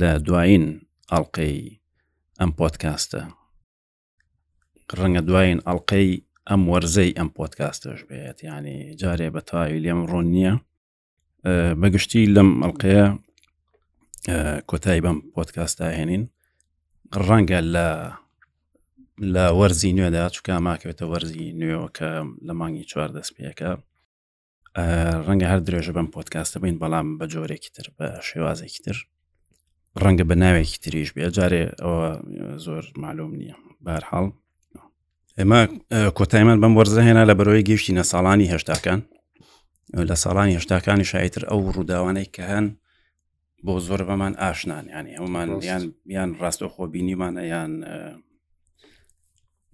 لە دوایین ئەڵلقەی ئەم پۆتکاستە ڕەنگە دوایین ئەڵلقەی ئەم وەرزەی ئەم پۆتکاستەش بێت ینی جارێ بە تاوی لێم ڕۆن نییە بەگشتی لەم ئەڵلقەیە کۆتایی بەم پۆتکاستا هێنین ڕەنگە لە لە وەرزی نوێدا چکە ماکەوێتە وەرزی نوێەوە کە لە مانگی چوار دەست پێەکە ڕەنگە هەر درێژە بەم پۆتکاستە بین بەڵام بە جۆرێکی تر بە شێوازێکی تر ڕەنگە بە ناوێکی تریش بێ جارێ ئەوە زۆر معلوم نییە بارحاڵ ئێمە کۆتایمان بەم وەرزە هێنا لە بەرەوەی گەشتی نە ساڵانی هێشتاکان لە ساڵانی هێشتاکانی شایتر ئەو ڕووداوانەی کە هەن بۆ زۆر بەمان ئاشنان ینی ئەومان یان یان ڕاستەخۆ بینیمانە یان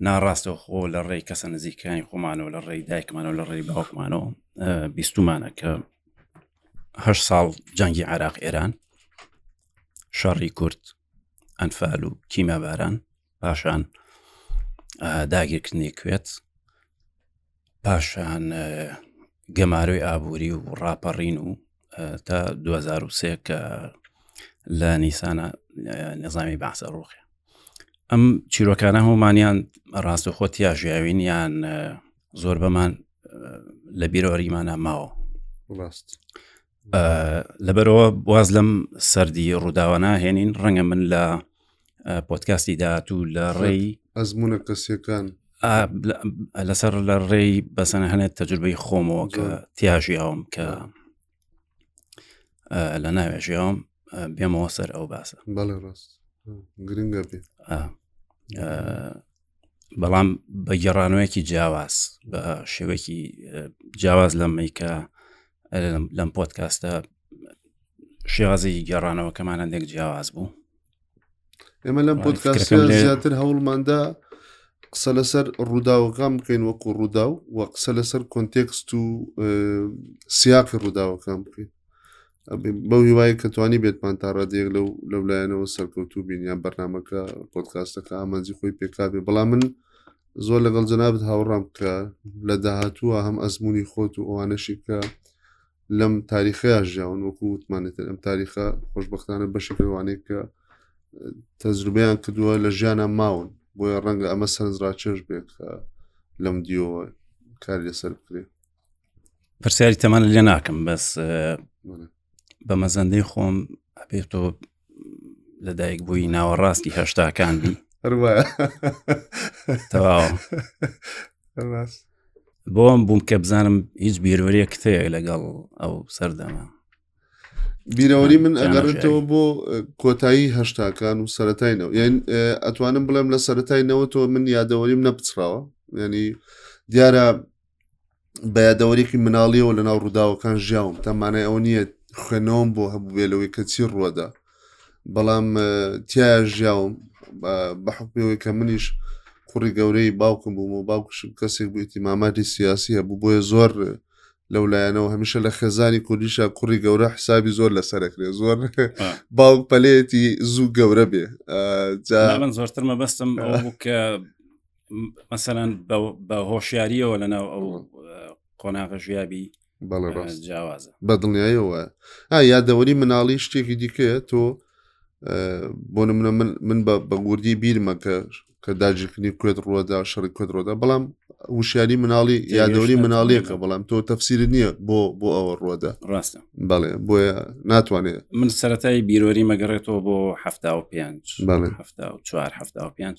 ناڕاستە خۆ لە ڕێی کەسە نزیکانی خۆمانەوە لە ڕێی دایکمانەوە لە ڕێی باوکمانەوە بیستمانە کە هە ساڵ جەنگی عراق ئێران شەڕی کورد ئەنفال و کیماباران پاشان داگیرکردنی کوێت پاشان گەمارۆی ئابووری و ڕاپەڕین و تا 2023 کە لە نیسانە نظامی باسە ڕوخێ ئەم چیرۆکانە هەمومانیان ڕاستەخۆ تیا ژیاوین یان زۆر بەمان لە بیرۆریمانە ماوە ڕاست لەبەرەوە واز لەم سەردی ڕووداوانە هێنین ڕەنگە من لە پۆتکاستی داهاتوو لە ڕێی ئەزمونە کەسیەکان لەسەر لە ڕێی بەسەنە هەنێت تەجربەی خۆمەوە کە تیاژیاوم کە لە ناوێژیاوم بێمەوە سەر ئەو باسە بەڵێ ڕاست گرنگە بێ بەڵام بە گەڕانەوەیەکی جیاواز بە شێوەیەکی جیاواز لەمەی کە لەم پۆتکاستە شێوازی گەڕانەوە کەمان هەندێک جیاواز بوو ئێمە لەم پۆتکاست زیاتر هەوڵماندا قسە لەسەر ڕووداوەکان بکەین وەکو ڕوودا و و قسە لەسەر کۆنتێکست و سیاقی ڕووداوەکان بکەین بەو هیوای کە توانی بێتمان تا ڕادێک لەو لەو لایەنەوە سەرکەوتوو بین یان بەرنمەکە پۆتکاستەکە ئامانجی خۆی پێکابێ بەڵام من زۆر لەگەڵ جەنابەت هاوڕام کە لە داهاتووە هەم ئەزمموی خۆت و ئەوانەشی کە لەم تاریخەیە ژیاون وەکو وتمانێتتر ئەم تاریخە خۆشببختانە بەشی پێوانێک کە تەجروبیان کردووە لە ژیانە ماون بۆیە ڕەنگە ئەمە سەرنجڕاکێش بێت لەم دیەوە کار لەسەر بکرێت پرسیاری تەمان لێ ناکەم بەس بە مەزەندەی خۆم ئەبێت تۆ لەدایک بووی ناوەڕاستی هەشتاکان بی تەواو بۆم بووم کە بزانم هیچ بیرۆریە کتەیە لەگەڵ ئەو سەردەمە بیرەوەری من ئەگەڕێتەوە بۆ کۆتایی هەشتاکان و سەتاینەوە یان ئەتوانم بڵێم لە سەتاینەوە تۆ من یادەوەریم نەپچڕاوە ینی دیارە بە یادەوەریکی مناڵیەوە لە ناو ڕووداوەکان ژیاوم تەمانای ئەو نییە خوێنەوەم بۆ هەبووێ لەوەی کە چی ڕووەدا بەڵام تیا ژیاوم بە حکوێەوەی کە منیش کوڕی گەورەی باوکم بووم و باوکشم کەسێک بوویتی مامادی سیاسی هەبوو بۆیە زۆر لەو لایەنەوە هەمیشە لە خێزانی کوردیشە کوڕی گەورە حسابی زۆر لەسەرکرێ زۆر باوک پەلێتی زوو گەورە بێ من زۆرتر مەبەستم کە مەسەران بە هۆشیاریەوە لەناو ئەو قۆناغە ژیابی بەڵێ ڕاست جیاوازە بە دڵنیایەوە ئا یادەوەری مناڵی شتێکی دیکەیە تۆ بۆ منە من بە بەگوردی بیرمە کە کە داگیرکردنی کوێت ڕوەدا شەڕی کوێت ڕۆدا بەڵام وشیاری مناڵی یادەوری مناڵیەکە بەڵام تۆ تەفسیر نییە بۆ بۆ ئەوە ڕوەدا ڕاستە بەڵێ بۆیە ناتوانێت من سەتای بیرۆری مەگەڕێتەوە بۆ هەفتا و پێنج بەڵێ هەفتا و چوار هەفتا و پێنج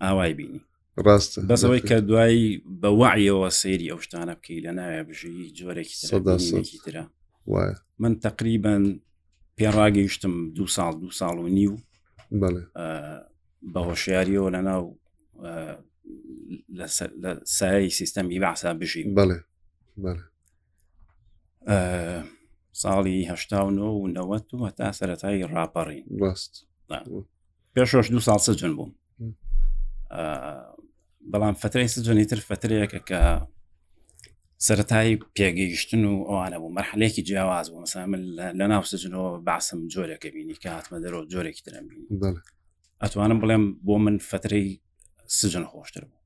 ئاوای بینی ڕاست بەسەوەی کە دوایی بە وعیەوە سەیری ئەو شتانە بکەی لە ناوێ بژی جۆرەێکی سەداسەکی ترە وایە من تقریبان پێڕاگەیشتم دو ساڵ دو ساڵ و نیو بە هۆشیاریەوە لە ناو لە سای سیستەمی بەعسا بژی بڵێ ساڵی هەشتا و نۆ و نەوەت و هەتا سەتایی ڕاپەڕین ڕاست پێشۆش دو ساڵ سجن بووم بەڵام فترەی سجنی تر فترەیەکە کە سەتایی پێگەیشتن و ئەوانە بوو مەرحلێکی جیاواز بوو مەسا من لە ناو سجنەوە باسم جۆرێکە بینی کە هاتمە دەرەوە جۆرێکی ترم بینی ئەتوانم بڵێم بۆ من فترەی سجن خۆشتر بوو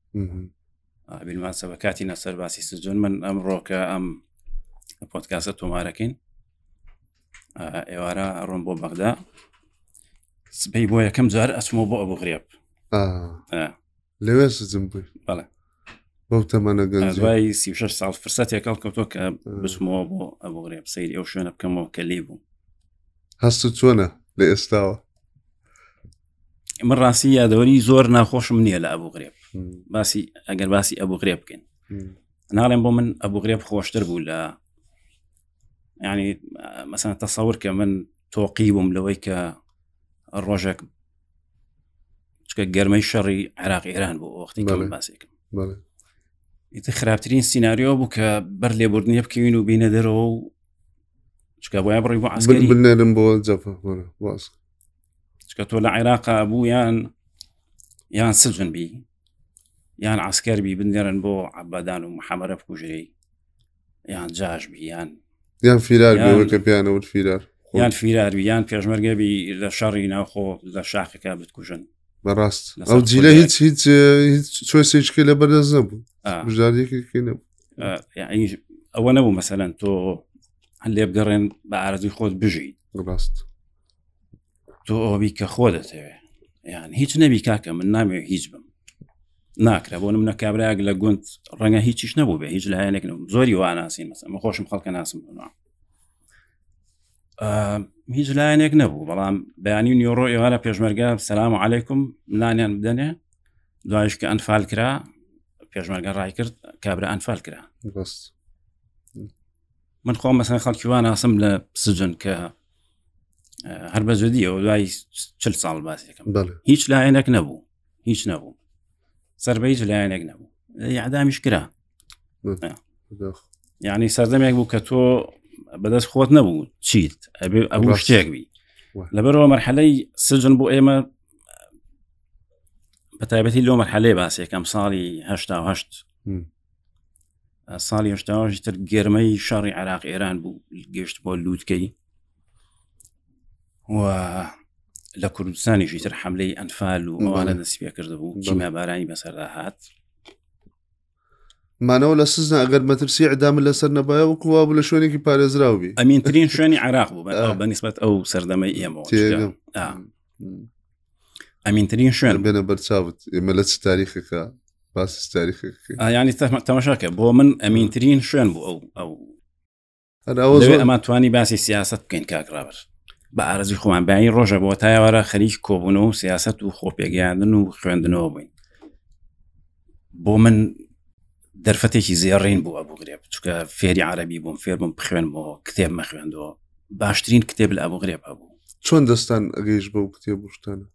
بینمان سەبە کاتی نەسەر باسی سجن من ئەم ڕۆکە ئەم پۆتکاسە تۆمارەکەین ئێوارە ڕۆم بۆ بەغدا سبەی بۆ یەکەم جار ئەسمەوە بۆ ئەبوو غرێب لەوێ سزم بووی بەڵێ بەو تەمەە گەن دوای سی ساڵ فرسەت یەکەڵ کەوتۆ کە بچمەوە بۆ ئەبوو غرێب سیر ئەو شوێنە بکەمەوە کە لێ بوو هەست چۆنە لە ئێستاوە من ڕاستی یادەوەری زۆر ناخۆشم نییە لە ئەبوو غرێب باسی ئەگەر باسی ئەبوو غرێ بکەین ناڵێن بۆ من ئەبوو غرێب خۆشتر بوو لە ینی مەسەن تەسەور کە من تۆقی بووم لەوەی کە ڕۆژێک چکە گەرمەی شەڕی عراق ئێران بۆ وەختی باسێکم ئیتە خراپترین سینناریۆ بوو کە بەر لێبوردنیە بکەوین و بینە دەرەوە و چکە بۆە بڕی بۆ ئەسگەری بنێرم بۆ جەفە باس چکە تۆ لە عێراقا بوو یان یان سجن بی یان عسکەربی بنێرن بۆ عبادان و محەمەرە بکوژری یان جاش بیان یان فیرار کە پیانەوت فیرار یان فیرار یان پێشمەرگەبی لە شەڕی ناوخۆ لە شاخەکە بتکوژن بەڕاست ئەو جیلە هیچ هیچ چۆسێچکە لە بەردەست نەبوو بژاردێکی نەبوو ئەوە نەبوو مەسەەن تۆ هەندێ بگەڕێن بە ئارزی خۆت بژیت ڕاست تۆ ئەوبی کە خۆ دەتەوێ یان هیچ نەبی کاکە من نامێ هیچ بم ناکرا بۆ منە کابراک لە گوند ڕەنگە هیچیش نەبوو بێ هیچ لایەنێک زۆری واناسین مەسە من خۆشم خەڵکە ناسم بنوە هیچ لایەنێک نەبوو بەڵام بەیانی نیۆڕۆ ئێوارە پێشمەرگە سەسلام و عیکم نانیان بدەنێ دوایش کە ئەنفال کرا پێشمەرگە ڕای کرد کابرا ئەنفال کرا من خۆم مەسەن خەڵکیوان ناسم لە سجن کە هەر بە زودی ئەو دوای چل ساڵ باسێکم هیچ لایەنێک نەبوو هیچ نەبوو سەر بە هیچ لایەنێک نەبوو یادامیش کرا یعنی سەردەمێک بوو کە تۆ بەدەست خۆت نەبوو چیت ئەبێ ئەبوو شتێک بی لەبەرەوە مەرحەلەی سجن بۆ ئێمە بە تایبەتی لۆ مەرحەلەی باسێکەم ساڵیهشتاهشت ساڵی هشتاوەژی تر گرمەی شەڕی عراق ئێران بوو گەشت بۆ لووتکەی و لە کوردستانیشی تر حملەی ئەنفال و ئەوانە دەستی پێ کرد بوو جیما بارانی بەسەردا هاات مانەوە لە سزنا ئەگەر مەترسی ئەدامن لەسەر نەبایە و کووا لە شوێنێکی پارێزراوبی ئەمینترین شوێنی عراق بوو بە نسبت ئەو سەردەمە ئێمە ئەمینترین شوێن بێنە بەرچاوت ئێمە لە چ تاریخەکە باس تاریخەکە ینی تەمەشاکە بۆ من ئەمینترین شوێن بوو ئەو ئەو ئەمان توانی باسی سیاست بکەین کاکڕابەر بە ئارزی خۆمان بیانی ڕۆژە بۆ تایوارە خەریک کۆبوون و سیاست و خۆپێگەیاندن و خوێندنەوە بووین بۆ من دەرفەتێکی زێڕین بوو ئەبوو غرێب چکە فێری عربی بووم فێربووم بخوێنمەوە کتێب مەخوێندەوە باشترین کتێب لە ئەبوو غرێب هەبوو چۆن دەستان ئەگەیش بەو کتێب بشتانە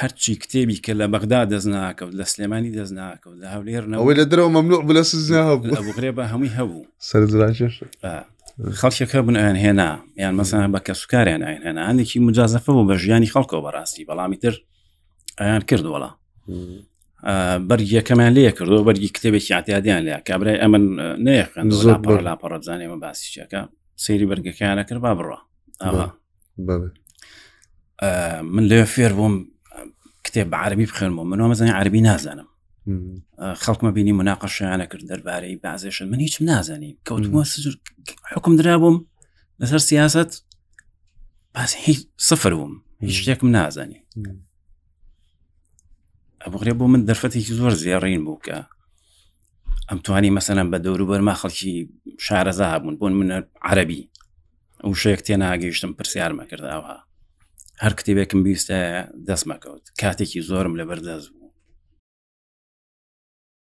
هەرچی کتێبی کە لە بەغدا دەست ناکەوت لە سلێمانی دەست ناکەوت لە هەولێر ئەوەی لە درەوە مەمنوع بلە سزنا هەبووغرێ بە هەمووی هەبوو سەرراژێش خەڵکێکە بوون ئەیان هێنا یان مەسان بە کە سوکاریان ئاین هێنا هەندێکی مجازەفە بوو بە ژیانی خەڵکەوە بەڕاستی بەڵامی تر ئەیان کردوەڵە بەرگیەکەمان لێ کردو بەرگی کتێبێکی عتیادیان لە کابرای ئەمن نەخند زۆر بەر لاپەڕ بزانێمە باسیچەکە سەیری بەرگەکەیانە کرد با بڕە من لێ فێر بووم کتێب بە عربی بخێن بۆ منەوە مەزانانی عربی نازانم خەڵکمە بینی مناقەشیانە کرد دەربارەی بازێشن من هیچم نازانین کەوتمە سجر حکم درا بووم لەسەر سیاست باس هیچ سفر بووم هیچ شتێکم نازانی ئەبڕێ بۆ من دەرفەتێکی زۆر زێڕین بوو کە ئەم توانی مەسەەن بە دەوروبەرما خەڵکی شارەزا هەبوون بۆن منە عەربی ئەو شێک تێناگەیشتم پرسیارمە کرد ئاوها هەر کتێبێکم بیستە دەستمەکەوت کاتێکی زۆرم لەبەردەست بوو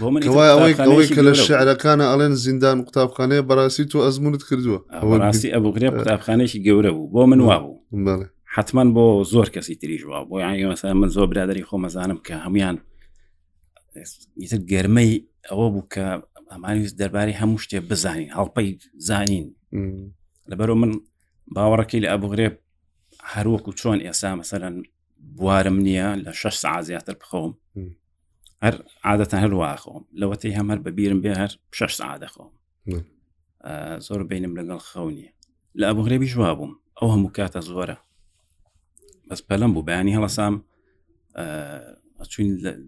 ئەوەی کە لە شعرەکانە ئەڵێن زیندان قوتابخانەیە بەڕاستی تۆ ئەزمونت کردووە ئەوەڕاستی ئەبگرێ قوتابخانێکی گەورە بوو بۆ من وا بوو حتمما بۆ زۆر کەسی تریژ وە بۆ یان مەسا من زۆر برادری خۆمەزانم کە هەمویان ئیتر گەرمەی ئەوە بوو کە ئەمانویست دەربارەی هەموو شتێ بزانین هەڵپەی زانین لەبەرو من باوەڕەکەی لە ئەبغرێب هەروەکو چۆن ئێسا مەسەرەن بوارم نییە لە شش سا زیاتر بخۆم هەر عادەتە هەر واخۆم لەوەتی هەمەر بەبیرم بێ هەر شش سا دەخۆم زۆر بینم لەگەڵ خەونی لە ئەبغرێبی جووا بووم ئەو هەموو کاتە زۆرە بەس پەلم بوو بەیانی هەڵسام چون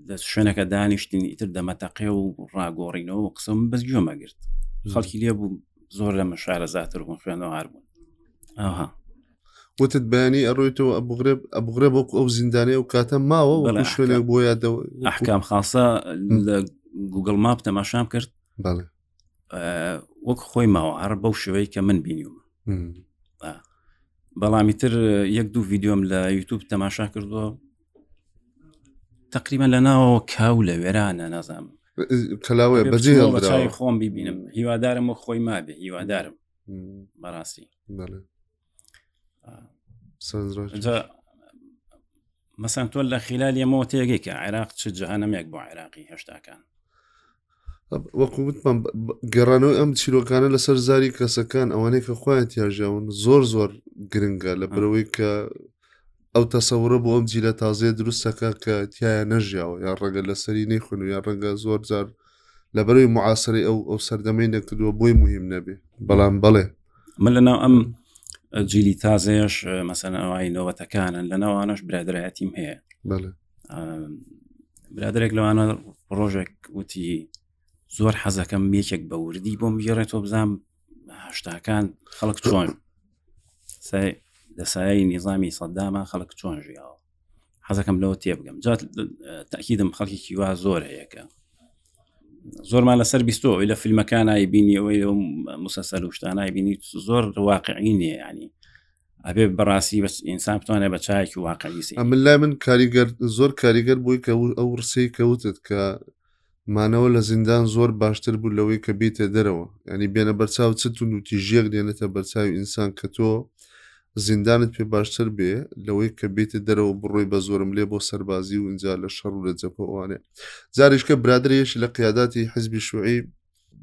لە شوێنەکە دانیشتین ئیتر دەمەتەقێ و ڕاگۆڕینەوە قسم بەس گوێمەگرت خەڵکی لێ بوو زۆر لە مەشارە زیاتر بوون خوێنەوار بوون ئاها وتت بەیانی ئەڕۆیتەوە ئەبغرێب ئەبغرێ بۆ ئەو زیندانەیە و کاتە ماوە وەڵا شوێنێک بۆ یادەوە ئەحکام خاصە لە گوگل ماپ تەماشام کرد وەک خۆی ماوە هەر بەو شوەیە کە من بینیومە بەڵامی تر یەک دوو ڤیددیۆم لە یوتوب تەماشا کردووە تقریبان لە ناوەوە کاو لە وێرانە نازانم کەلاوێ بەجێ خۆم ببینم هیوادارم و خۆی مابێ هیوادارم بەڕاستی مەسەن تۆ لە خلال ئەمەوە تێگەی کە عێراق چ جەهانەمێک بۆ عێراقی هێشتاکان وەکو وتمان گەڕانەوەی ئەم چیرۆکانە لەسەر زاری کەسەکان ئەوانەیە کە خۆیان تیاژیاون زۆر زۆر گرنگە لە برەوەی کە ئەو تەسەورە بۆ ئەم جیلە تازەیە دروستەکە کە تایە نەژیاوە یان ڕەنگە لەسەری نەیخون و یان ڕەنگە زۆر جار لە بەرەوەی معاسری ئەو ئەو سەردەمەی نەکردووە بۆی مهم نەبێ بەڵام بەڵێ من لە ناو ئەم جیلی تازەیەش مەسەن ئەوای نەوەتەکانن لە ناوانەش برادایەتیم هەیە برادێک لەوانە ڕۆژێک وتی زۆر حەزەکەم یەکێک بە وردی بۆم گێڕێتەوە بزانام هەشتاکان خەڵک چۆن لە سایەی نیزامی سەدداما خەڵک چۆن ژیاوە حەزەکەم لەوە تێبگەم جات تاکیدم خەڵکیکی وا زۆر هەیەکە زۆرمان لەسەر بیستۆ لە فیلمەکانای بینی ئەوەی مسەسەر وشتانای بینی زۆر واقعی نیە ینی ئەبێ بەڕاستی بەس ئینسان بتوانێت بە چایەکی واقعی من لای من کاریگەر زۆر کاریگەر بووی کە ئەو ڕسی کەوتت کە مانەوە لە زیندان زۆر باشتر بوو لەوەی کە بێیتە دەرەوە یانی بێنە بەرچاو چ توندوتیژیەک دێنێتە بەرچاوی ئینسان کە تۆ زیندانت پێ باشتر بێ لەوەی کە بێیتە دەرەوە بڕۆی بە زۆرەملێ بۆ سەربازی و ئینجا لە شەڕ و لە جەبهە و ئەوانێ جاریش کە برادەرە یەکی لە قیاداتی حیزبی شوعی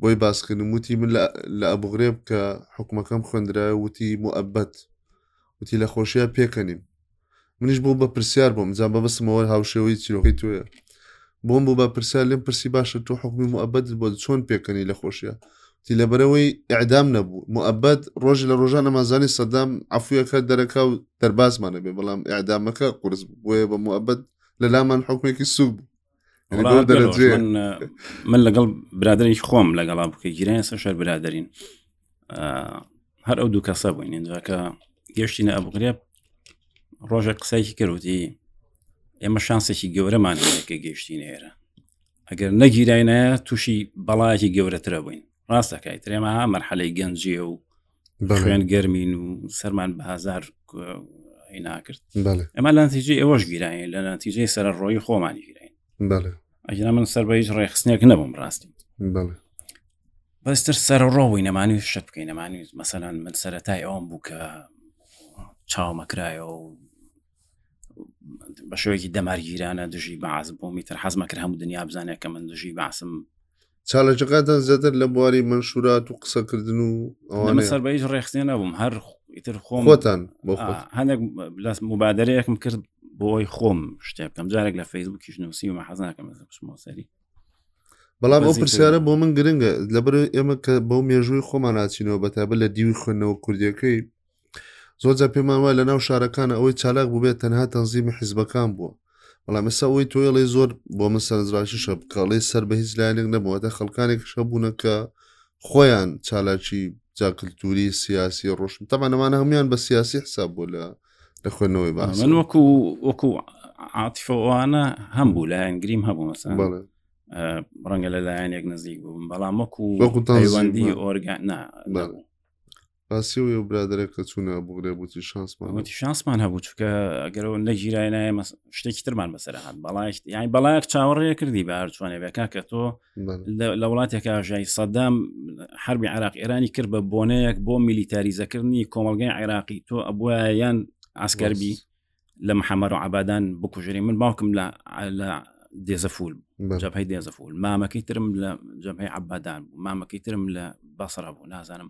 بۆی باس کردم وتی من لە- لە ئەبوغرێب کە حکومەکەم خوێندرایە وتی موئەبەت وتی لە خۆشیە پێکەنیم منیش بۆم بە پرسیار بۆم جا بەبستمەوە هاوشێوەی چیرۆکەی تۆیە بۆم بۆ بە پرسیار لێم پرسی باشە تۆ حکومی موعبەت بۆ چۆن پێکەنی لە خۆشیە تی لە بەرەوەی ئەعدام نەبوو موعبەت ڕۆژی لە ڕۆژان ئەمازانی سەدام عفویەکە دەرەکە و دەربازمانە بێ بەڵام ئەعدامەکە قرس بوو بۆیە بە موعبەت لە لامان حکومێکی سوک بوو من لەگەڵ برادێک خۆم لەگەڵا بکە گیران سە شەر برادرین هەر ئەو دوو کەسە بووین دوکە گەشتینە ئەبگرێ ڕۆژە قسایکی کردوتی ئێمە شانسێکی گەورەمان کە گەشتین ئێرە ئەگەر نەگیرینە تووشی بەڵایەکی گەورەترە بووین ڕاست دەکەیت رێمە ها مەرحەلەی گەنجیە و خوێن گەرمین و سەرمان بە هزار ناکرد ئەمە لە نتیجە ئێوەش گیرانین لە نتیجەی سەر ڕۆی خۆمانی گیرین ئەگینا من سەر بە هیچ ڕێخستنێک نەبووم ڕاستی بەستر سەر ڕۆبووی نەمانی و شت بکەین نەمانی مەسەلاەن من سەرەتای ئەوم بوو کە چاومەکرایەوە و بە شوێکی دەمارگیرانە دژی باز بۆ میتر حەزمە کرد هەموو دنیا بزانێت کە من دژی باسم چاالەجقاتان زیاتر لە بواری منشورات و قسەکردن و ئەوانە سەر بەیش ڕێخستێ نەبووم هەر ئیتر خۆمتان هەندێک لەس مبادرەیەکم کرد بۆی خۆم شتێ بکەم جارێک لە فەیسبووکیش نووسی و مەحەزناکەم سەری بەڵام ئەو پرسیارە بۆ من گرنگە لەبەر ئێمە کە بەو مێژووی خۆمان ناچینەوە بەتابە لە دیوی خوێندنەوە کوردیەکەی زۆرجار پێمان وایە لە ناو شارەکانە ئەوەی چالاک بووبێت تەنها تەنزیمی حیزبەکان بووە بەڵام ئێستا ئەوەی تۆێڵی زۆر بۆ من سەرنجڕاکیشە بکڵێ سەر بە هیچ لایەنێک نەبووە تا خەڵکانێک شەبوونە کە خۆیان چالاکی جاکلتوری سیاسی ڕۆشن تەمانەمانە هەموان بە سیاسی حساب بۆ لە لە خوێندنەوەی باس من وەکو وەکو عاتیفەوانە هەم بوو لایەن گریم هەبوو مەسان ڕەنگە لە لایەنێک نزیک بووم بەڵام وەکو وەکو تەوەندی ئۆرگان باسی ئەو برادرە کە چوونە بغرێ بوتی شانسمان وتی شانسمان هەبوو چکە ئەگەرەوە نەگیرای نایە شتێکی ترمان بەسەر هاات بەڵایش یانی بەڵایەک چاوەڕێ کردی بە هەرچوانێ بێکا کە تۆ لە وڵاتێکە ژای سەدام حربی عراق ئێرانی کرد بە بۆنەیەک بۆ میلیتاریزەکردنی کۆمەلگای عێراقی تۆ ئەبووە یان ئاسکەربی لە محەمەر و عبادان بکوژری من باوکم لە لە دێزەفول جەپی دێزەفول مامەکەی ترم لە جەپی عبادان بوو مامەکەی ترم لە بەسرە بوو نازانم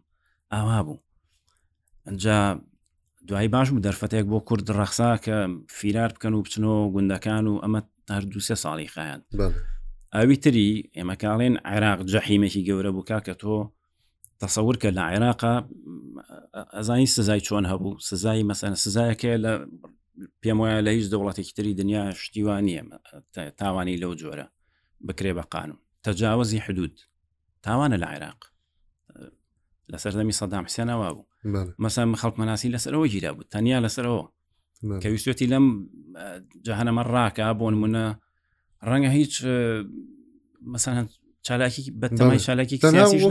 ئاوا بوو ئەجا دوایی باش بوو دەرفەتێک بۆ کورد ڕەخسا کە فیرار بکەن و بچنەوە گوندەکان و ئەمە هەر دوسێ ساڵی خیان ئەوی تری ئێمە کاڵێن عێراق جەحیمێکی گەورە بووکە کە تۆ تەسەور کە لە عێراقا ئەزانی سزای چۆن هەبوو سزای مەسەن سزایەکە لە پێم وایە لە هیچ دەوڵاتێکی تری دنیا شتیوانە تاوانی لەو جۆرە بکرێ بە قانون تەجاوزی حدود تاوانە لە عێراق لە سەردەمی سەدام حسێنەوە بوو مەسا خەڵک مەناسی لەسەرەوە گیرا بوو تەنیا لەسەرەوە کەویستێتی لەم جاهنەمە ڕاکە بۆن منە ڕەنگە هیچ مەسەن چالاکی بەتەمای چالاکی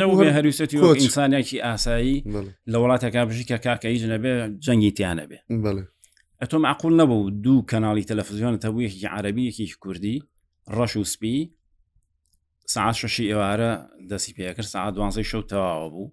نەبێ هەروسەتی ئینسانێکی ئاسایی لە وڵاتەکە بژی کە کاکەی ژنەبێ جەنگی تیانە بێ ئەتۆ معقول نەبوو دوو کەناڵی تەلەفزیۆن تەبوویەکی عربیەکی کوردی ڕەش و سپی سعات شەشی ئێوارە دەسی پێکرد سعات دوانزەی شەو تەواوە بوو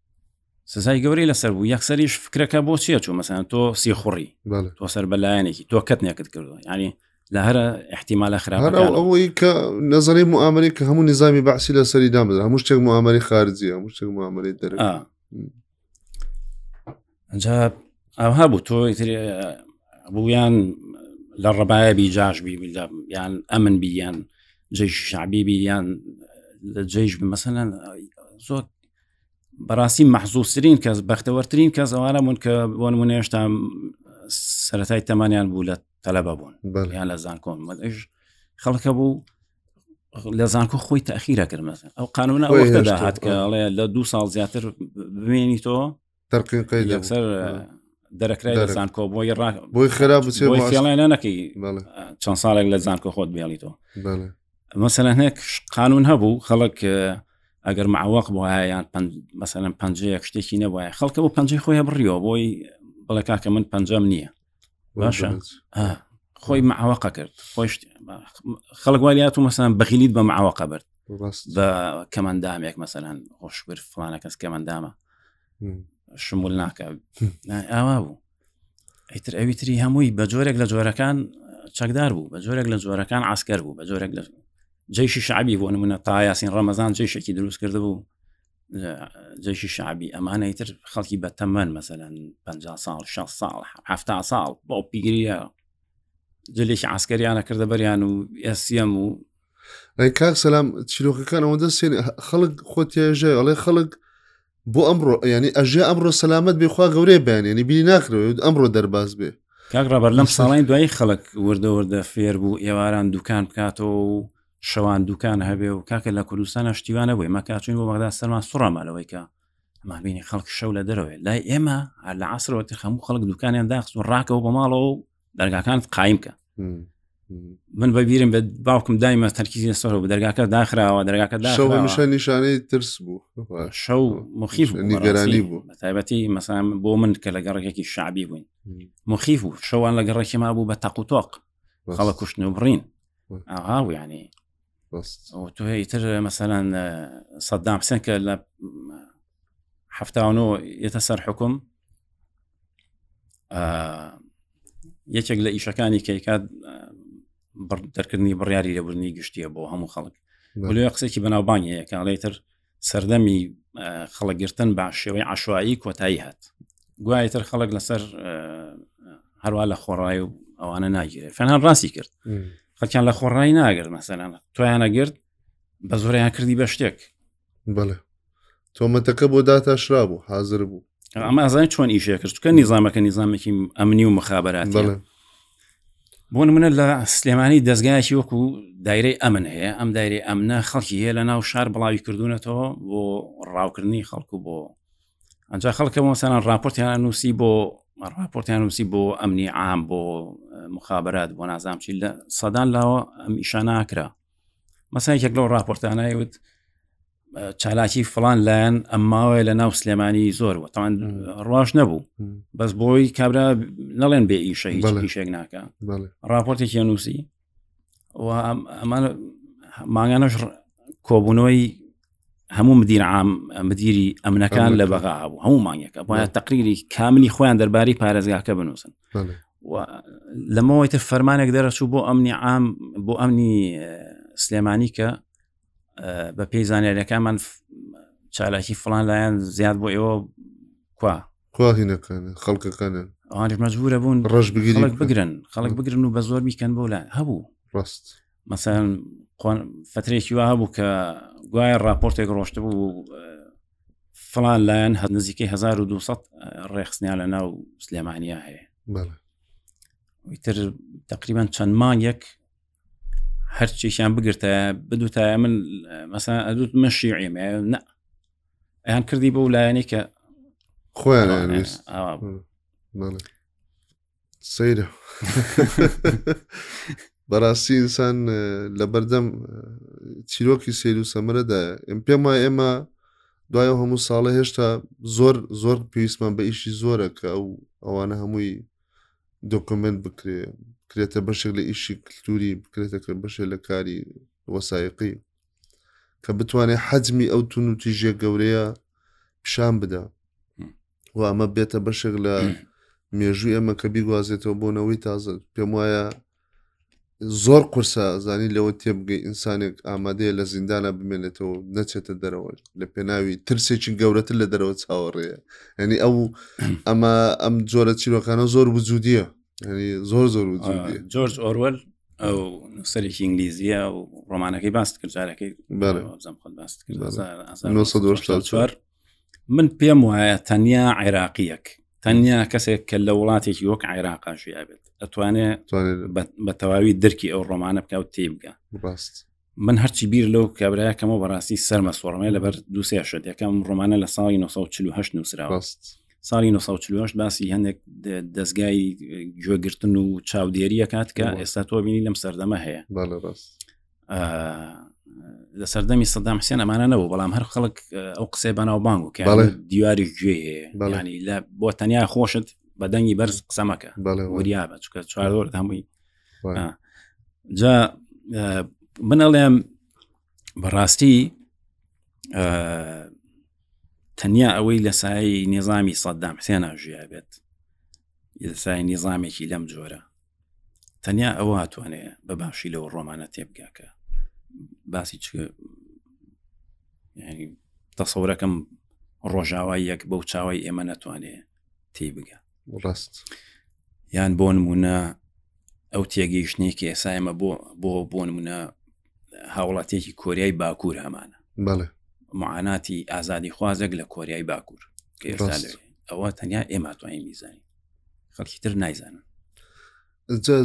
سزای گەورەی لەسەر بوو یەکسەریش فکرەکە بۆ چیە چوو مەسەن تۆ سیخوڕی تۆ سەر بەلایەنێکی تۆ کەت نێکت کردو ینی لە هەرە احتیمالە خراپ ئەوەی کە نظری معاملی کە هەموو نظامی بەعسی لە سەری دامز هەموو شتێک معاملی خارجی هەموو شتێک معاملی دەر ئەجا ئاها بوو تۆ بوویان لە ڕبایە بی جاش بی یان ئەمن بیان جێ شعبی بیان لە جێش بمەسەن زۆر بەڕاستی مەحزوسرین کەس بەختەوەترین کەس ئەوانە بوون کە بۆن من هێشتا سەتای تەمانیان بوو لە تەلەبە بوون یان لە زانکۆن مەش خەڵکە بوو لە زانکۆ خۆی تاخیرە کرمەسن ئەو قانونە ئەوەدا هات کەڵێ لە دوو ساڵ زیاتر بمێنی تۆ تەرقین قەید دەبوو. یەکسەر دەرەکرای لە دەرەک. زانکۆ بۆی ڕا بۆی خێرا بچێ بۆی بۆ عەسکەر. فێڵێنە نەکەی بەڵێ چەند ساڵێک لە زانکۆ خۆت بێڵیتەوە بەڵێ مەسەلەن هەیە قانون هەبوو خەڵک اه، ئەگەر معوەق بووایە یان پەن- مەسەلەن پەنجەیەک شتێکی نەبووایە خەڵکە بۆ پەنجەی خۆیان بڕیەوە بۆی بڵێ کاکە من پەنجەم نییە باشە خۆی معوەقە کرد خۆش خەڵک والیات و مەسان بەخیلیت بە معوەقە برد بە کەمەندامێک مەسەلاەن خۆش کرد فلانە کەس کەمەندامە شمول ناکە ئاوا بوو ئیتر ئەوی تری هەمووی بە جۆرێک لە جۆرەکان چەکدار بوو بە جۆرێک لە جۆرەکان ئاسکەر بوو بە جۆرێک لە جیشی شعبی بۆ نمونە تا یاسین ڕەمەزان جیشێکی دروست کرد بوو جەشی شعبی ئەمانەی تر خەڵکی بە تەمەەن مەسەەن 50 ساڵ 6 ساڵ ه ساڵ بۆ پیگریە جلێکی ئاسکەریانە کردە بەریان و ئەسیەم و کاک سەسلام چیرۆکەکان ئەوەندە سێن خەڵک خۆ تێژێ ئەڵێ خەڵک بۆ ئەمڕۆ ینی ئەژێ ئەمڕۆ سەلامت بێخوا گەورەی بەیانێنی بینی ناکرێت ئەمڕۆ دەرباز بێ کاک ڕابەر لەم ساڵی دوای خەڵک وردە وردە فێر بوو ئێواران دوکان بکاتەوە و شەوان دوکان هەبێ و کاکە لە کوردستان شتیوانە بووی مەکچین بۆ بەغدا سەرمان سوڕامانەوەی کە مابینی خەڵک شەو لە دەرەوەی لای ئێمە هەر لە عسرەوەتی خەموو خەڵک دوکانیان داخست و ڕاکەەوە بە ماڵەوە و دەرگاکانت قایم کە من بەبیرم بە باوکم دایمە تەرکیزی لەسەر بە دەرگاکە داخراوە دەرگاکە داشە نیشانەی ترس بوو شەو مخیف نیگەرانی بوو تایبەتی مەسام بۆ من کە لە گەڕێکی شعبی بووین مخیف و شەوان لە گەڕێکی ما بوو بە تەقوتۆق خەڵە کوشتن و بڕین ئاها یعنی تۆ هیتر مەسەەن سەددام حسێن کە لە هەفتاونەوە یەتە سەر حکوم یەکێک لە ئیشەکانی کەیکات دەرکردنی بڕیاری لەبرنی گشتیە بۆ هەموو خەڵک لێ قسێکی بەناوبانگی یەکانڵێتر سەردەمی خەڵکگرتن بە شێوەی عشایی کۆتایی هات گوایتر خەڵک لەسەر هەروە لە خۆڕای و ئەوانە ناگیرێت فەنان ڕاستی کرد خەکیان لە خۆڕای ناگرت مەسەلان تۆیانە گرت بە زۆریان کردی بە شتێک بڵێ تۆمەتەکە بۆ داتاشرا بوو حاضر بوو ئەمە ئازای چۆن ئیشێ کرد چکە نیزانامەکە نیزانامێکی ئەمنی و مخابراتی بۆ منە لە سلێمانی دەستگایکی وەکو دایرەی ئەمن هەیە ئەم دایرەی ئەمنە خەڵکی هەیە لە ناو شار بڵاوی کردوونەتەوە بۆ ڕاوکردنی خەڵکو بۆ ئەنج خەڵکە مۆسانان راپۆرتیان نووسی بۆ راپۆرتیان نووسی بۆ ئەمنی عام بۆ مخابات بۆ نازام چی لە سەدان لاوە ئەم ئیشانناکرا مەسای یەک لەو راپۆرتانایوت چالاکی فلان لایەن ئەم ماوەیە لە ناو سلێمانی زۆر وەتان ڕواش نەبوو بەس بۆی کابرا نەڵێن بێ ئیشە هیچشێک ناکە راپۆرتێکی نووسی ئەمان ماگانەش کۆبوونەوەی هەموو مدیر عام مدیری ئەمنەکان لە بەغا بوو هەموو مانگەکە بۆە تقریری کاملی خۆیان دەرباری پارێزگاکە بنووسن لەمەوەی تر فەرمانێک دەرەچوو بۆ ئەمنی عام بۆ ئەمنی سلێمانی کە بە پێی زانانیەکانمان چالاکی فلان لایەن زیاد بۆ ئێوە کوا کواهینەکان خەڵکەکانیان ئەوانش مەجبورە بوون ڕژ بگیری بگرن خەڵک بگرن و بە زۆر بیکەن بۆ لە هەبوو ڕاست مەسەن فترێکی وا هەبوو کە گوایە راپۆرتێک ڕۆشت بوو فلان لایەن هە نزیکەی 1200 ڕێخستنیان لە ناو سلێمانیا هەیە تر تقریبان چەند مانگێک هەرچێکیان بگرتە بدوتایە من مەسان ئەدوت من شیعیم نە ئەیان کردی بۆ لایەنی کە خۆیان سەیرە بەڕاستی ئینسان لە بەردەم چیرۆکی سێر و سەمرەدا ئەم پێم وای ئێمە دوای هەموو ساڵە هێشتا زۆر زۆر پێویستمان بە ئیشی زۆرە کە ئەو ئەوانە هەمووی دۆکۆمێنت بکرێ بکرێتە بەشێک لە ئیشی کللتوری بکرێتە کە بەشێ لە کاری وەسایقی کە بتوانێت حەجمی ئەو تون و تیژە گەورەیە پیشان بدا و ئەمە بێتە بەشێک لە مێژووی ئەمە کە بیگوازێتەوە بۆنەوەی تازە پێم وایە زۆر قورسە زانی لەوە تێبگەی ئینسانێک ئامادەیە لە زیندانە بمێنێتەوە نەچێتە دەرەوە لە پێناوی ترسێکی گەورەتر لە دەرەوە چاوەڕێە ینی ئەو ئەمە ئەم جۆرە چیرۆکانە زۆر وجودیە زۆر زۆر جۆرج ئۆروەل ئەو سەرێکی ئینگلیزیە و ڕۆمانەکەی باست کرد جارەکەی بەزم خۆ باست کرد من پێم وایە تەنیا عێراقیەک تەنیا کەسێک کە لە وڵاتێکی وەک عێراقا ژیابێت ئەتوانێت بە تەواوی درکی ئەو ڕۆمانە بکە و تێبگە ڕاست من هەرچی بیر لەو کابراەکەمەوە بەڕاستی سەرمە سۆڕمێ لەبەر دووسێ شت یەکەم ڕۆمانە لە ساڵی 1940 نووسرا ڕاست ساڵی 1940 باسی هەندێک دەستگای گوێگرتن و چاودێریە کات کە ئێستا تۆ بینی لەم سەردەمە هەیە ڕاست لە سەردەمی سەدام حسێن ئەمانە نەبوو بەڵام هەر خەڵک ئەو قسەی بەناو بانگ و کە دیواری گوێ بەڵانی لە بۆ تەنیا خۆشت بە دەنگی بەرز قسەمەکە وریا بە چکە چوارۆر هەمووی جا منەڵێم بەڕاستی تەنیا ئەوەی لە سایی نیزامی سەددام حسێنا ژیا بێت سای نیزامێکی لەم جۆرە تەنیا ئەوە هاتوانێ بە باشی لەوە ڕۆمانە تێبگاکە باسی چ ینی تەسەورەکەم ڕۆژاوای یەک بەو چاوی ئێمە نەتوانێ تی بگە ڕاست یان بۆ نمونە ئەو تێگەیشتنی کە ئێسا ئێمە بۆ بۆ بۆ نمونە هاوڵاتێکی کۆریای باکوور هەمانە بەڵێ معاناتی ئازادی خوازێک لە کۆریای باکوور ئەوە تەنیا ئێمە توانین میزانین خەڵکی تر نایزانن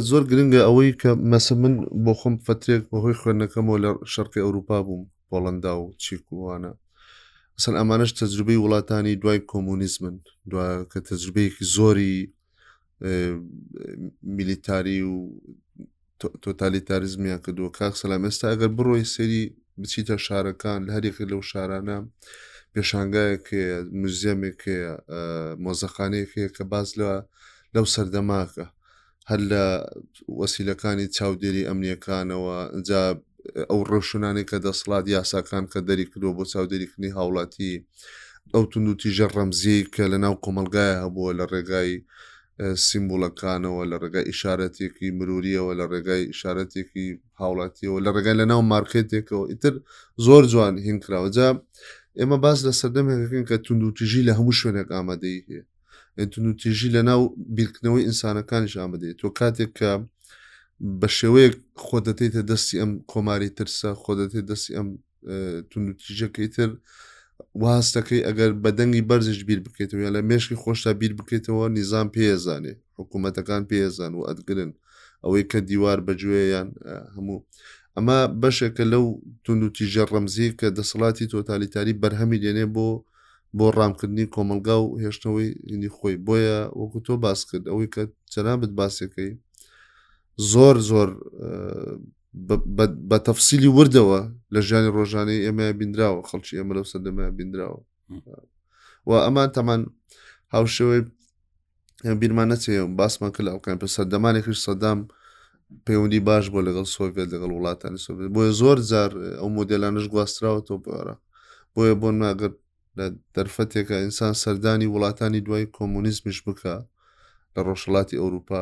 زۆر گرنگە ئەوەی کە مەسە من بۆ خۆم فترێک بەهۆی خوێندنەکەمەوە لە شەرقی ئەوروپا بووم پۆڵندا و چیکوانە ئەسەن ئەمانش تەجروبەی وڵاتانی دوای کۆمونیزمن دوا کە تەجروبەیەکی زۆری میلیتاری و تۆتالیتاریزمیان کردووە کاک سەلام ئێستا ئەگەر بڕۆی سەری بچیتە شارەکان لە هەرێکی لەو شارانە پێشانگایەک هەیە موزیەمێک هەیە مۆزەخانەیەک هەیە کە باز لە لەو سەردەماکە هەر لە وەسیلەکانی چاودێری ئەمنیەکانەوە جا ئەو ڕەوشنانەی کە دەسڵات یاساکان کە دەری کردو بۆ چاودێریکردنی هاوڵاتی ئەو تونوتیژە ڕەمزیەی کە لە ناو کۆمەلگایە هەبووە لە ڕێگای سیمبولەکانەوە، لە ڕێگای ئیشارەتێکی مروریەوە، لە ڕێگای ئیشارەتێکی هاوڵاتیەوە، لە ڕێگای لە ناو مارکێتێکەوە ئیتر زۆر جوان هینکراوە جا ئێمە باز لە سەردەمێکەکەن کە تونند و تیژی لە هەموو شوێنێک ئامادەی هەیە تون و تیژی لە ناو بیرکردنەوەی ئینسانەکانیش ئامادەێت تۆ کاتێک کە بە شێوەیەک خۆ دەتیتە دەستی ئەم کۆماری ترسە خۆ دەتێت دەستی ئەم توندتیژەکەی تر واستەکەی ئەگەر بە دەنگی بەرزش بیر بکەیتەوە یا لە مێشکی خۆشتا بیر بکەیتەوە نیزان پێزانێ حکوومەتەکان پێزان و ئەدگرن ئەوەی کە دیوار بەگوێیان هەموو ئەمە بەشێکە لەو تون و تیژە ڕەمزی کە دەسەڵاتی تۆتالیتاری بەرهەمی دێنێ بۆ بۆ ڕامکردنی کۆمەلگا و هێشتەوەی هندی خۆی بۆیە وەکو تۆ باس کرد ئەوەی کە جەنابەت باسەکەی زۆر زۆر بە تەفسیلی وردەوە لە ژیانی ڕۆژانەی ئێمە بینراوە خەڵکی ئێمە لەو سەردەمە بینراوە و ئەمان تەمان هاوشێوەی بیرمان نەچێ باسمان کرد ئەڵکان پێ سەردەمانێکش سەدام پەیوەندی باش بۆ لەگەڵ سۆڤێت لەگەڵ وڵاتانی سۆڤێت بۆیە زۆر جار ئەو مۆدلانش گواستراوەەوە بۆرە بۆیە بۆ ناگەر لە دەرفەتێکە ئینسان سەردانی وڵاتانی دوای کۆمونیزمش بکە لە ڕۆژهڵاتی ئەوروپا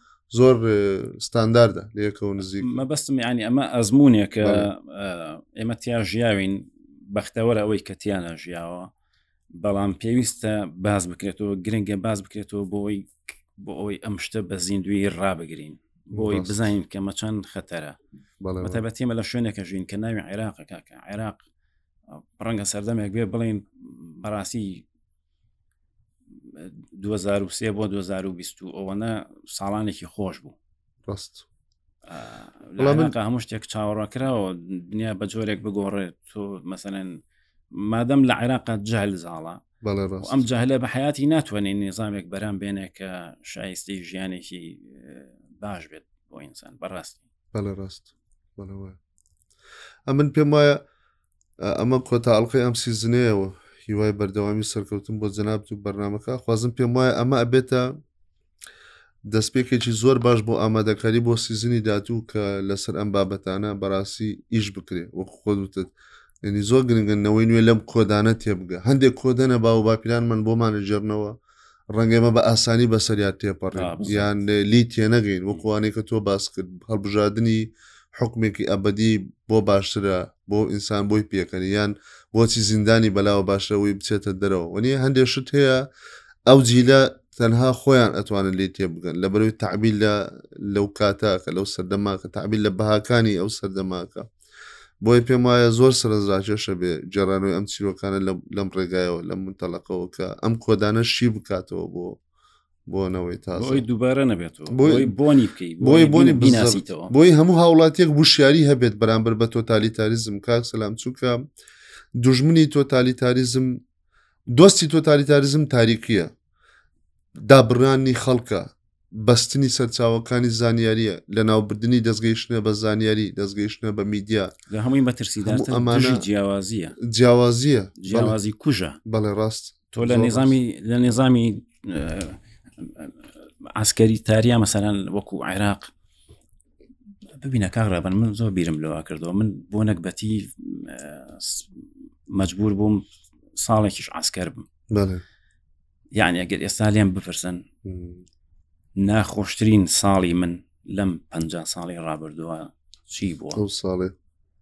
زۆر ستانداردە لەکەەوە نزیک مەبەستم ینی ئەمە ئەزمونێکە ئێمە تیا ژیاوین بەختەوەرە ئەوەی کە تیانە ژیاوە بەڵام پێویستە باز بکرێتەوە گرنگە باز بکرێتەوە بۆی بۆ ئەوەی ئەم شتە بە زیندوی ڕابگرین بۆی بزانین کە مەچەند خەتەرە بەتابەتیمە لە شوێنێکە ژین کە ناوی عێراقەکە کە عێراق ڕەنگە سەردەمێک بێ بڵین بەڕاستی 2023 بۆ 2020 ئەوەنە ساڵانێکی خۆش بوو ڕاست لەمەکە هەموو شتێک چاوەڕاکراوە دنیا بە جۆرێک بگۆڕێت تۆ مەسەن مادەم لە عێراقات جال زاڵە ئەم جاهلە بە حیاتی ناتوانێت نظامێک بەرام بێنێ کە شایستی ژیانێکی باش بێت بۆ ئینسان بەڕاستی بەڵێ ڕاست بەڵەوە ئەمن پێم وایە ئەمە کۆتا ئەڵلقەی ئەم سیزنەیەەوە هیوای بەردەوامی سەرکەوتن بۆ جەنابت و بەرنمەکە خوازم پێم وایە ئەمە ئەبێتە دەستپێکێکی زۆر باش بۆ ئامادەکاری بۆ سیزنی داتوو کە لەسەر ئەم بابەتانە بەڕاستی ئیش بکرێ وەک خۆدوتت ینی زۆر گرنگن نەوەی نوێ لەم کۆدانە تێبگە هەندێک کۆدەنە باو باپیران من بۆمانە ژێرنەوە ڕەنگە ئێمە بە ئاسانی بەسەریان تێپەڕێ آه، بالضبط. یان لی تێنەگەین وەکوانەی کە تۆ باس کرد هەڵبژاردننی حکمێکی ئەبدی بۆ باشترە بۆ ئینسان بۆی پێکەنی یان بۆچی زیندانی بەلاوە باشەوەی بچێتە دەرەوە وەنی هەندێک شت هەیە ئەو جیلە تەنها خۆیان ئەتوانن لی تێ بگەن لە بەروی تعبیل لە لەو کاتە کە لەو سەردەما کە تعبیل لە بەهاکانی ئەو سەردەماکە بۆیە پێم وایە زۆر سەرنجراکێشە بێ گەڕانەوەی ئەم چیرۆکانە لەم ڕێگایەوە لەم منتەلەقەوە کە ئەم کۆدانە شی بکاتەوە بۆ بۆنەوەی تازەی دووبارە نەبێت بۆی بۆنی بکەی بۆی بۆنی بیناسیتەوە بۆی هەموو هاوڵاتیەک وشیاری هەبێت بەرامبەر بە تۆتالیتاریزم کاک سەسلام چووکە دژمنی تۆتالیتاریزم دۆستی تۆتالیتاریزم تاریکیە دابرانی خەڵکە بەستنی سەرچاوەکانی زانیاریە لە ناوبردننی دەستگەیشتە بە زانیاری دەستگەیشتە بە میدیا لە هەمووی مەترسیدامانە جیاوازیە جیاوازیە جیاوازی کوژە بەڵێ ڕاست تۆ لە نظامی لە نظامی عسکەری تاریا مەسەرەن وەکو عێراق ببینە کاک ڕێبەر من زۆر بیرم لەوە کردەوە من بۆ نەکبەتی مجبور بووم ساڵێکیش ئاسکەر بم یعنی ئەگەر ئێستا لێم بپرسن ناخۆشترین ساڵی من لەم پ ساڵی ڕابردووە چی بووە ئەو ساڵێ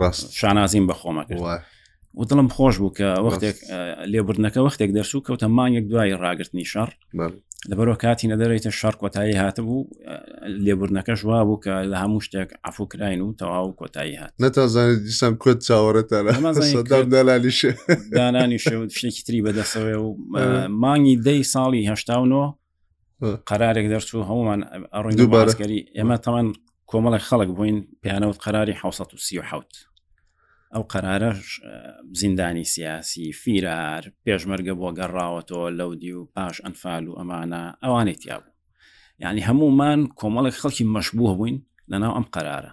ڕاست شانازیم بە خۆمە و دڵم خۆش بوو کە وەختێک لێبوردنەکە وەختێک دەرسو کەوتە مانگێک دوای ڕاگررتنی شەڕ لەبەرەوە کاتی نەدەرێتە شەر کۆتایی هاتبوو لێبوردنەکەش وا بوو کە لە هەموو شتێک ئەفوکراین و تەواو کۆتایی هات نەتازانێت دیسان کۆت چاوەڕێتانانی دانانی شتێکی تری بەدەسەوەێ و مانگی دەی ساڵی هشتا و قەرارێک دەرچوو هەمومان ئەڕۆی دووبارەکەری ئێمە تەوان کۆمەڵی خەڵک بووین پیانەوت قەراری 1970 ئەو قەرارە زیندانی سیاسی فیرار پێشمەرگە بۆ گەڕاوەتەوە لەو دی و پاش ئەنفال و ئەمانە ئەوانێتیا بوو یعنی هەمومان کۆمەڵێک خەڵکی مەشبووە بووین لەناو ئەم قەرارە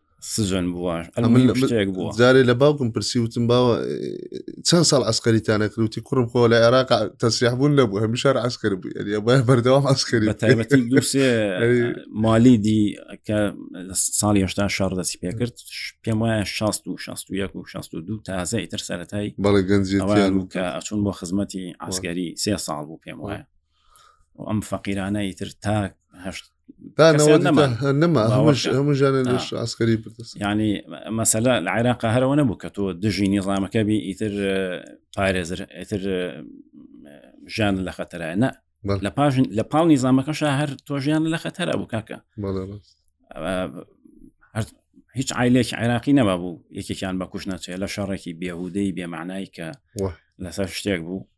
سجن بووە شتێک بووە جارێ لە باوکم پرسی وتم باوە چەند ساڵ ئەسکەریتانە کروتی کوڕم خۆ لە عێراق تەسیح بوون نەبوو هەمی شار ئەسکەر بوو ئەریە بە بەردەوام ئەسکەری تایبەتی دووسێ مالی دی کە ساڵی هشتا شار دەسی پێکرد پێم وایە 16 و 16 و 62 تازە ئیتر سەرەتای بەڵێ گەنجی کە ئەچون بۆ خزمەتی ئاسگەری سێ ساڵ بوو پێم وایە ئەم فەقیرانە ئیتر تاک هەشت ئاسکەری ینی مەسەلا لە عێراق هەرەوە نەبوو کە تۆ دژی نیزانامەکە بی ئیتر پارێزر ئیتر ژیان لە خەتەرای نە لە پاش لە پاڵ نیزانامەکەش هەر تۆ ژیان لە خەتەرە بوو کاکە هیچ عیلێکی عێراقی نەما بوو یەکێکیان بە کوش نەچێت لە شەڕێکی بێهودەی بێمانایی کە لەسەر شتێک بوو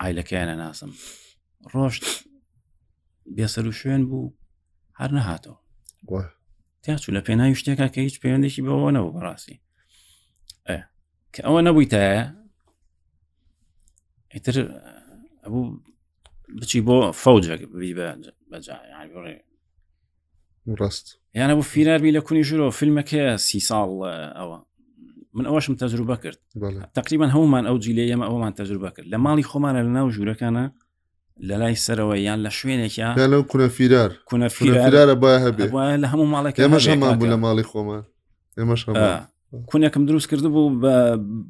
ئایلەکەیانە ناسم ڕۆشت بێسەر و شوێن بوو هەر نەهاتەوە تیاچوو لە پێناوی شتێکا کە هیچ پەیوەندێکی بەوە نەبوو بەڕاستی کە ئەوە نەبوویتایە ئیتر ئەبوو بچی بۆ فەوجێک بە ڕست یانە بۆ فیراربی لە کونی ژورۆ فیلمەکە سی ساڵ ئەوە من ئەوەشم تەجروبە کرد تقریبان هەومان ئەو جیلێ ئەمە ئەومان تەجروبە کرد لە ماڵی خۆمانە لە ناو ژوورەکانە لە لای سەرەوە یان لە شوێنێکە لەو کونە فیرار کونە فیرارە با هەبێ لە هەموو ماڵێک ئێمەش هەمان بوو لە ماڵی خۆمان ئێمەش کونێکم دروست کرد بوو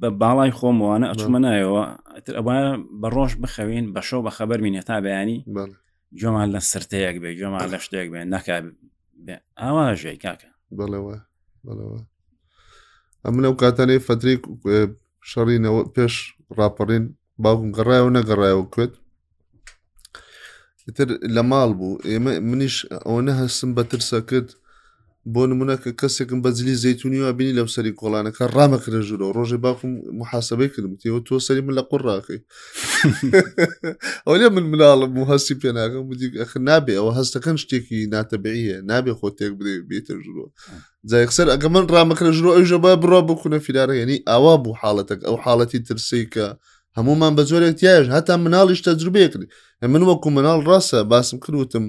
بە باڵای خۆمەوانە ئەچمە نایەوە ئەتر ئەوە بە ڕۆژ بخەوین بەشەو بە خەبەر مینێتا بەیانی گوێمان لە سرتەیەک بێ گوێمان لە شتێک بێ نەکە ئاواژەی کاکە بڵەوە بڵەوە ئەم لەو کاتانەی فتری شەڕینەوە پێش ڕاپەڕین باوکم گەڕایەوە نەگەڕایەوە کوێت تر لە ماڵ بوو ئێمە منیش ئەوە نە هەستم بە ترسە کرد بۆ نمونە کە کەسێکم بە جلی زەتونی و بینی لەم سەری کۆڵانەکە ڕامەکرە ژورەوە ڕۆژێ باوکم محاسبەی کردم تێوە تۆ سەری من لە قڕ ڕاکەی ئەوێ من مناڵم و هەستی پێناکەم بودی ئەخر نابێ ئەوە هەستەکەن شتێکی ناتەبعیە نابێ خۆ تێک بدێ بێتە ژورەوە جای خسەر ئەگە من ڕامەکرە ژورۆ ئەوژە بە بڕۆ بکوونە فیلارە یعنی ئاوا بوو حاڵەتەک ئەو حاڵەتی ترسی کە هەمومان بە جۆرێک تایش هەتا مناڵیش تەجروبەیەکری من وەکو مناڵ ڕاستە باسم کردوتم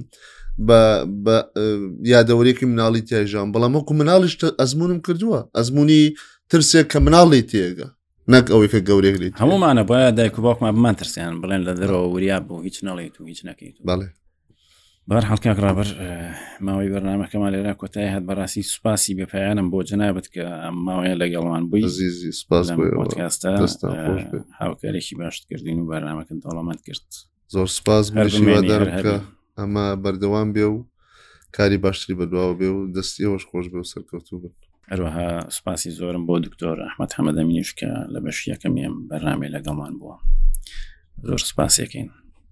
یادەوەرێکی مناڵی تایژان بەڵام وەکو مناڵیش ئەزمونم کردووە ئەزمموی ترسێک کە مناڵی تێگە نەک ئەوەی کە گەورێک لیت هەمومانە بۆە دایک و باوکمان بمان ترسیان بڵێن لە دەرەوە وریا بۆ هیچ نەڵێت و هیچ نەکەیت بەڵێ بار حڵکاک ڕابەر ماوەی بەرنمەکەمان لێرا کۆتای هەت بەڕاستی سوپاسی بێپیانم بۆ جەنابەت کە ئەم ماوەیە لەگەڵمان بووی زیزی سپاس پۆتکاستە هاوکارێکی باشت کردین و بەرنمەکەن دەوڵەمەند کرد زۆر سپاس هەرمێنەکە ئەمە بەردەوام بێ و کاری باشتری بەدواوە بێ و دەستی ئەوش خۆش بێ و سەرکەوتوو بن هەروەها سپاسی زۆرم بۆ دکتۆر ئەحمد حەمەدەمینیشکە لە بەش یەکەم یەم بەرنامێ لەگەڵمان بووە زۆر سپاسەکەین